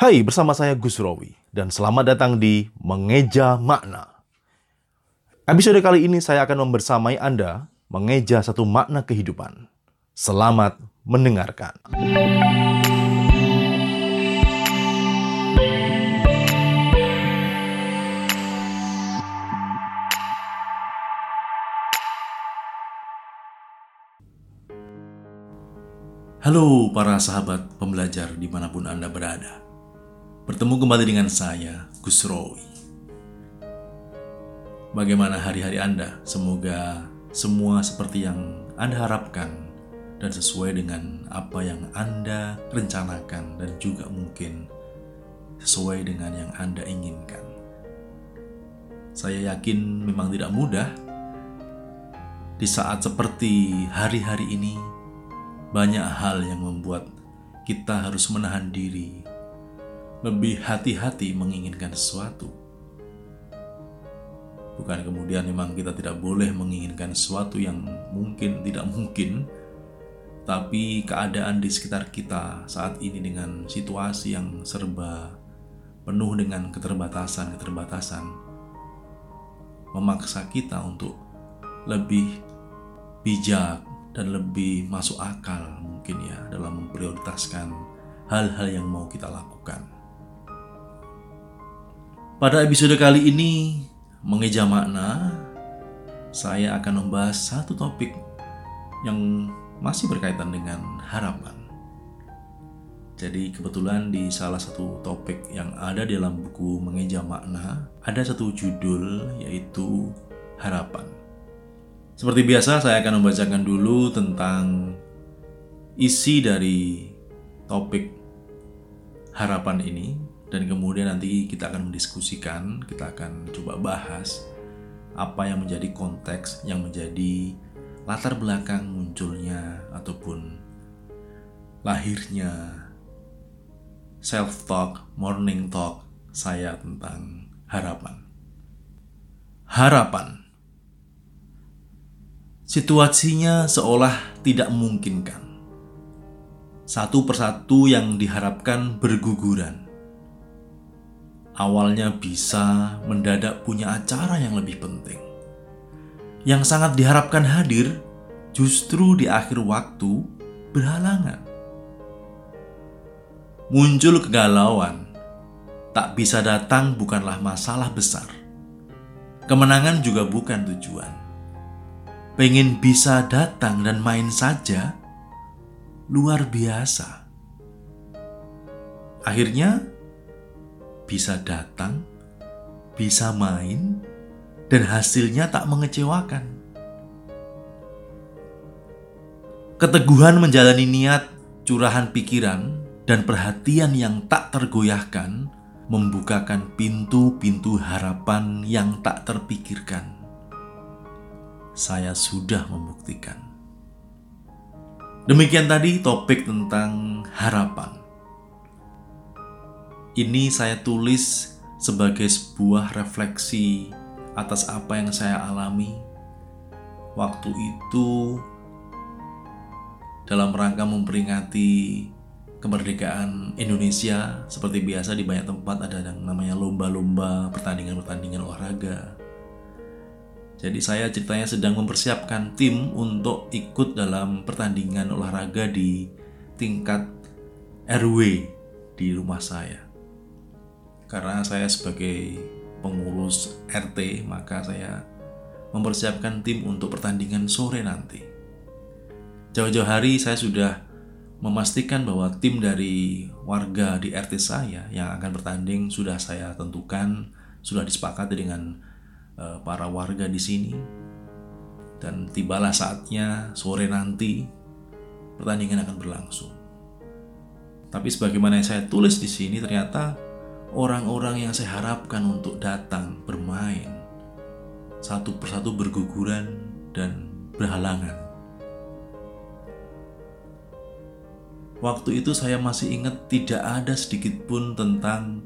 Hai, bersama saya Gus Rowi dan selamat datang di Mengeja Makna. Episode kali ini saya akan membersamai Anda mengeja satu makna kehidupan. Selamat mendengarkan. Halo para sahabat pembelajar di mana pun Anda berada. Bertemu kembali dengan saya, Gus Rowi. Bagaimana hari-hari Anda? Semoga semua seperti yang Anda harapkan dan sesuai dengan apa yang Anda rencanakan dan juga mungkin sesuai dengan yang Anda inginkan. Saya yakin memang tidak mudah di saat seperti hari-hari ini banyak hal yang membuat kita harus menahan diri, lebih hati-hati menginginkan sesuatu. Bukan kemudian memang kita tidak boleh menginginkan sesuatu yang mungkin tidak mungkin, tapi keadaan di sekitar kita saat ini dengan situasi yang serba penuh dengan keterbatasan-keterbatasan memaksa kita untuk lebih bijak dan lebih masuk akal mungkin ya dalam memprioritaskan hal-hal yang mau kita lakukan. Pada episode kali ini, mengeja makna, saya akan membahas satu topik yang masih berkaitan dengan harapan. Jadi kebetulan di salah satu topik yang ada di dalam buku Mengeja Makna, ada satu judul yaitu harapan. Seperti biasa, saya akan membacakan dulu tentang isi dari topik harapan ini, dan kemudian nanti kita akan mendiskusikan, kita akan coba bahas apa yang menjadi konteks yang menjadi latar belakang munculnya ataupun lahirnya self talk, morning talk saya tentang harapan. Harapan Situasinya seolah tidak memungkinkan. Satu persatu yang diharapkan berguguran. Awalnya bisa mendadak punya acara yang lebih penting. Yang sangat diharapkan hadir justru di akhir waktu berhalangan. Muncul kegalauan, tak bisa datang bukanlah masalah besar. Kemenangan juga bukan tujuan pengen bisa datang dan main saja, luar biasa. Akhirnya, bisa datang, bisa main, dan hasilnya tak mengecewakan. Keteguhan menjalani niat, curahan pikiran, dan perhatian yang tak tergoyahkan membukakan pintu-pintu harapan yang tak terpikirkan saya sudah membuktikan. Demikian tadi topik tentang harapan. Ini saya tulis sebagai sebuah refleksi atas apa yang saya alami waktu itu dalam rangka memperingati kemerdekaan Indonesia seperti biasa di banyak tempat ada yang namanya lomba-lomba pertandingan-pertandingan olahraga jadi saya ceritanya sedang mempersiapkan tim untuk ikut dalam pertandingan olahraga di tingkat RW di rumah saya. Karena saya sebagai pengurus RT, maka saya mempersiapkan tim untuk pertandingan sore nanti. Jauh-jauh hari saya sudah memastikan bahwa tim dari warga di RT saya yang akan bertanding sudah saya tentukan, sudah disepakati dengan Eh, para warga di sini. Dan tibalah saatnya sore nanti pertandingan akan berlangsung. Tapi sebagaimana yang saya tulis di sini ternyata orang-orang yang saya harapkan untuk datang bermain satu persatu berguguran dan berhalangan. Waktu itu saya masih ingat tidak ada sedikit pun tentang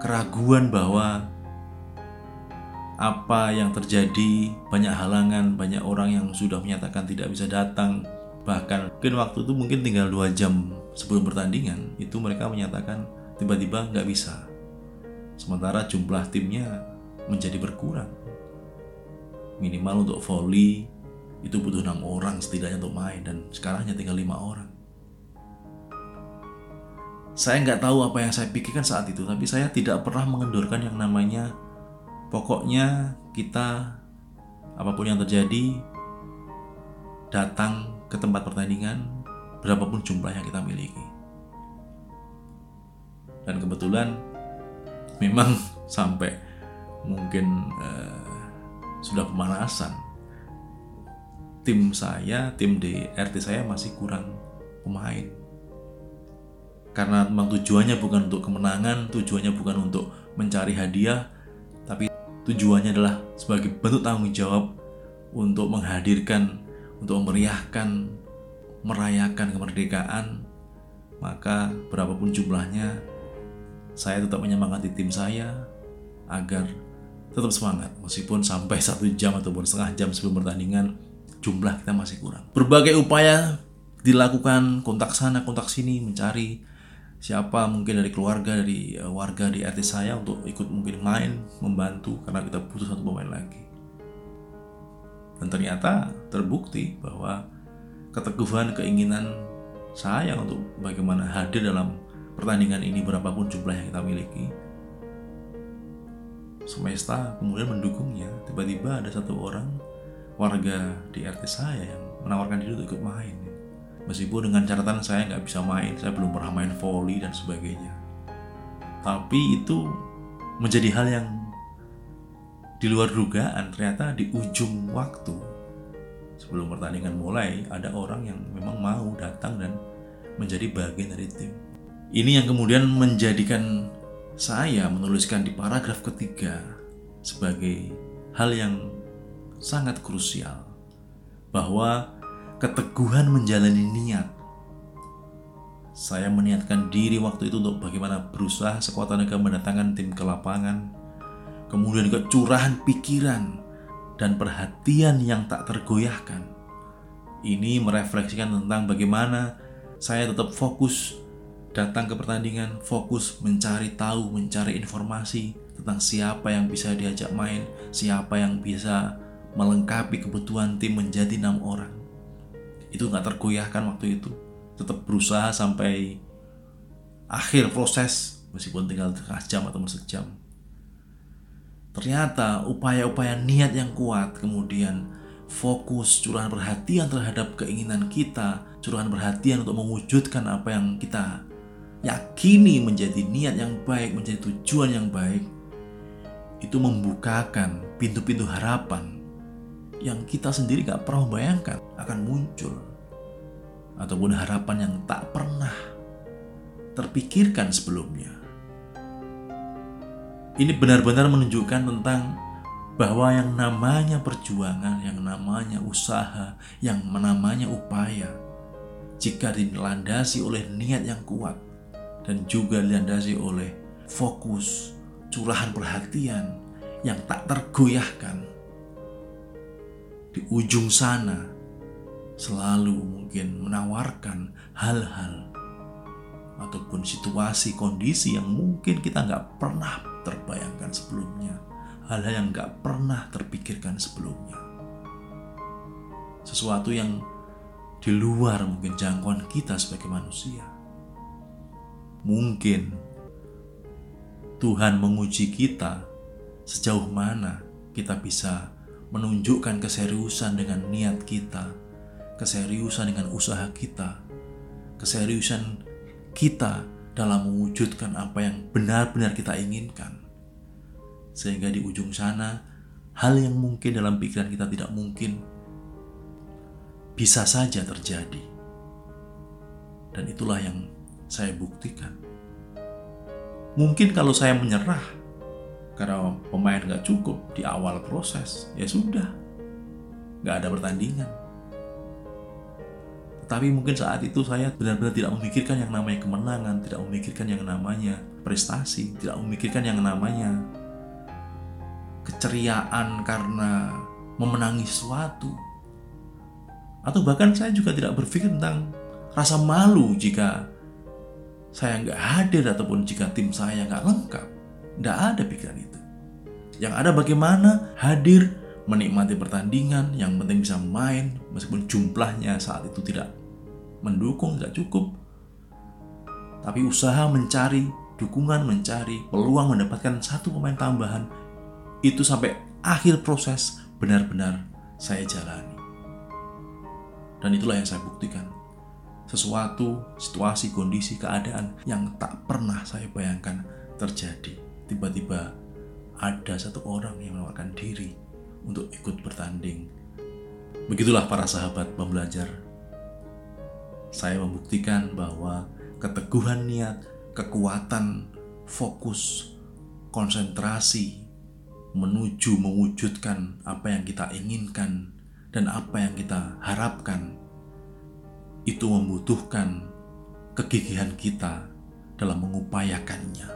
keraguan bahwa apa yang terjadi, banyak halangan, banyak orang yang sudah menyatakan tidak bisa datang. Bahkan mungkin waktu itu mungkin tinggal dua jam sebelum pertandingan itu mereka menyatakan tiba-tiba nggak bisa. Sementara jumlah timnya menjadi berkurang. Minimal untuk volley itu butuh enam orang setidaknya untuk main dan sekarang hanya tinggal lima orang. Saya nggak tahu apa yang saya pikirkan saat itu, tapi saya tidak pernah mengendorkan yang namanya pokoknya kita apa pun yang terjadi datang ke tempat pertandingan berapapun jumlah yang kita miliki. Dan kebetulan memang sampai mungkin uh, sudah pemanasan tim saya, tim di RT saya masih kurang pemain. Karena memang tujuannya bukan untuk kemenangan, tujuannya bukan untuk mencari hadiah, tapi tujuannya adalah sebagai bentuk tanggung jawab untuk menghadirkan, untuk memeriahkan, merayakan kemerdekaan, maka berapapun jumlahnya, saya tetap menyemangati tim saya agar tetap semangat meskipun sampai satu jam ataupun setengah jam sebelum pertandingan jumlah kita masih kurang. Berbagai upaya dilakukan kontak sana kontak sini mencari siapa mungkin dari keluarga dari uh, warga di RT saya untuk ikut mungkin main membantu karena kita butuh satu pemain lagi. Dan ternyata terbukti bahwa keteguhan keinginan saya untuk bagaimana hadir dalam pertandingan ini berapapun jumlah yang kita miliki semesta kemudian mendukungnya tiba-tiba ada satu orang warga di RT saya yang menawarkan diri untuk ikut main. Meskipun dengan catatan saya nggak bisa main, saya belum pernah main volley dan sebagainya. Tapi itu menjadi hal yang di luar dugaan. Ternyata di ujung waktu sebelum pertandingan mulai ada orang yang memang mau datang dan menjadi bagian dari tim. Ini yang kemudian menjadikan saya menuliskan di paragraf ketiga sebagai hal yang sangat krusial bahwa keteguhan menjalani niat. Saya meniatkan diri waktu itu untuk bagaimana berusaha sekuat tenaga mendatangkan tim ke lapangan kemudian kecurahan pikiran dan perhatian yang tak tergoyahkan. Ini merefleksikan tentang bagaimana saya tetap fokus datang ke pertandingan, fokus mencari tahu, mencari informasi tentang siapa yang bisa diajak main, siapa yang bisa melengkapi kebutuhan tim menjadi enam orang. Itu nggak tergoyahkan waktu itu. Tetap berusaha sampai akhir proses meskipun tinggal setengah jam atau sejam. Ternyata upaya-upaya niat yang kuat kemudian fokus curahan perhatian terhadap keinginan kita, curahan perhatian untuk mewujudkan apa yang kita yakini menjadi niat yang baik, menjadi tujuan yang baik, itu membukakan pintu-pintu harapan yang kita sendiri gak pernah membayangkan akan muncul ataupun harapan yang tak pernah terpikirkan sebelumnya. Ini benar-benar menunjukkan tentang bahwa yang namanya perjuangan, yang namanya usaha, yang namanya upaya, jika dilandasi oleh niat yang kuat dan juga dilandasi oleh fokus, curahan perhatian yang tak tergoyahkan, di ujung sana selalu mungkin menawarkan hal-hal ataupun situasi kondisi yang mungkin kita nggak pernah terbayangkan sebelumnya. Hal-hal yang nggak pernah terpikirkan sebelumnya. Sesuatu yang di luar mungkin jangkauan kita sebagai manusia mungkin Tuhan menguji kita sejauh mana kita bisa menunjukkan keseriusan dengan niat kita, keseriusan dengan usaha kita, keseriusan kita dalam mewujudkan apa yang benar-benar kita inginkan. Sehingga di ujung sana, hal yang mungkin dalam pikiran kita tidak mungkin bisa saja terjadi. Dan itulah yang saya buktikan. Mungkin kalau saya menyerah, karena pemain nggak cukup di awal proses ya sudah. Nggak ada pertandingan. Tapi mungkin saat itu saya benar-benar tidak memikirkan yang namanya kemenangan tidak memikirkan yang namanya prestasi tidak memikirkan yang namanya keceriaan karena memenangi sesuatu. Atau bahkan saya juga tidak berpikir tentang rasa malu jika saya nggak hadir ataupun jika tim saya nggak lengkap, nggak ada pikiran itu. Yang ada bagaimana hadir menikmati pertandingan, yang penting bisa main meskipun jumlahnya saat itu tidak mendukung, tidak cukup. Tapi usaha mencari dukungan, mencari peluang mendapatkan satu pemain tambahan itu sampai akhir proses benar-benar saya jalani. Dan itulah yang saya buktikan. Sesuatu, situasi, kondisi, keadaan yang tak pernah saya bayangkan terjadi. Tiba-tiba ada satu orang yang menawarkan diri untuk ikut bertanding. Begitulah para sahabat pembelajar. Saya membuktikan bahwa keteguhan niat, kekuatan, fokus, konsentrasi menuju mewujudkan apa yang kita inginkan dan apa yang kita harapkan itu membutuhkan kegigihan kita dalam mengupayakannya.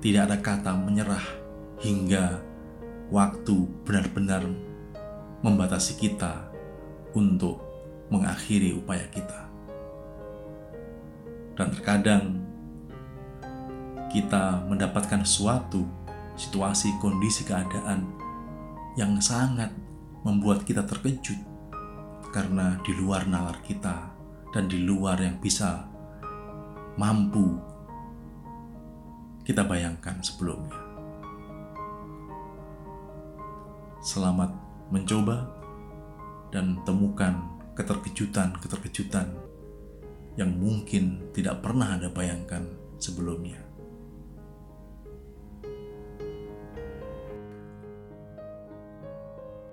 Tidak ada kata menyerah hingga waktu benar-benar membatasi kita untuk mengakhiri upaya kita. Dan terkadang kita mendapatkan suatu situasi, kondisi, keadaan yang sangat membuat kita terkejut karena di luar nalar kita dan di luar yang bisa mampu kita bayangkan sebelumnya. Selamat mencoba dan temukan keterkejutan-keterkejutan yang mungkin tidak pernah Anda bayangkan sebelumnya.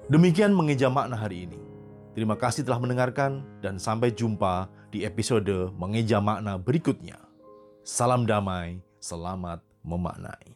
Demikian mengeja makna hari ini. Terima kasih telah mendengarkan dan sampai jumpa di episode mengeja makna berikutnya. Salam damai, selamat memaknai.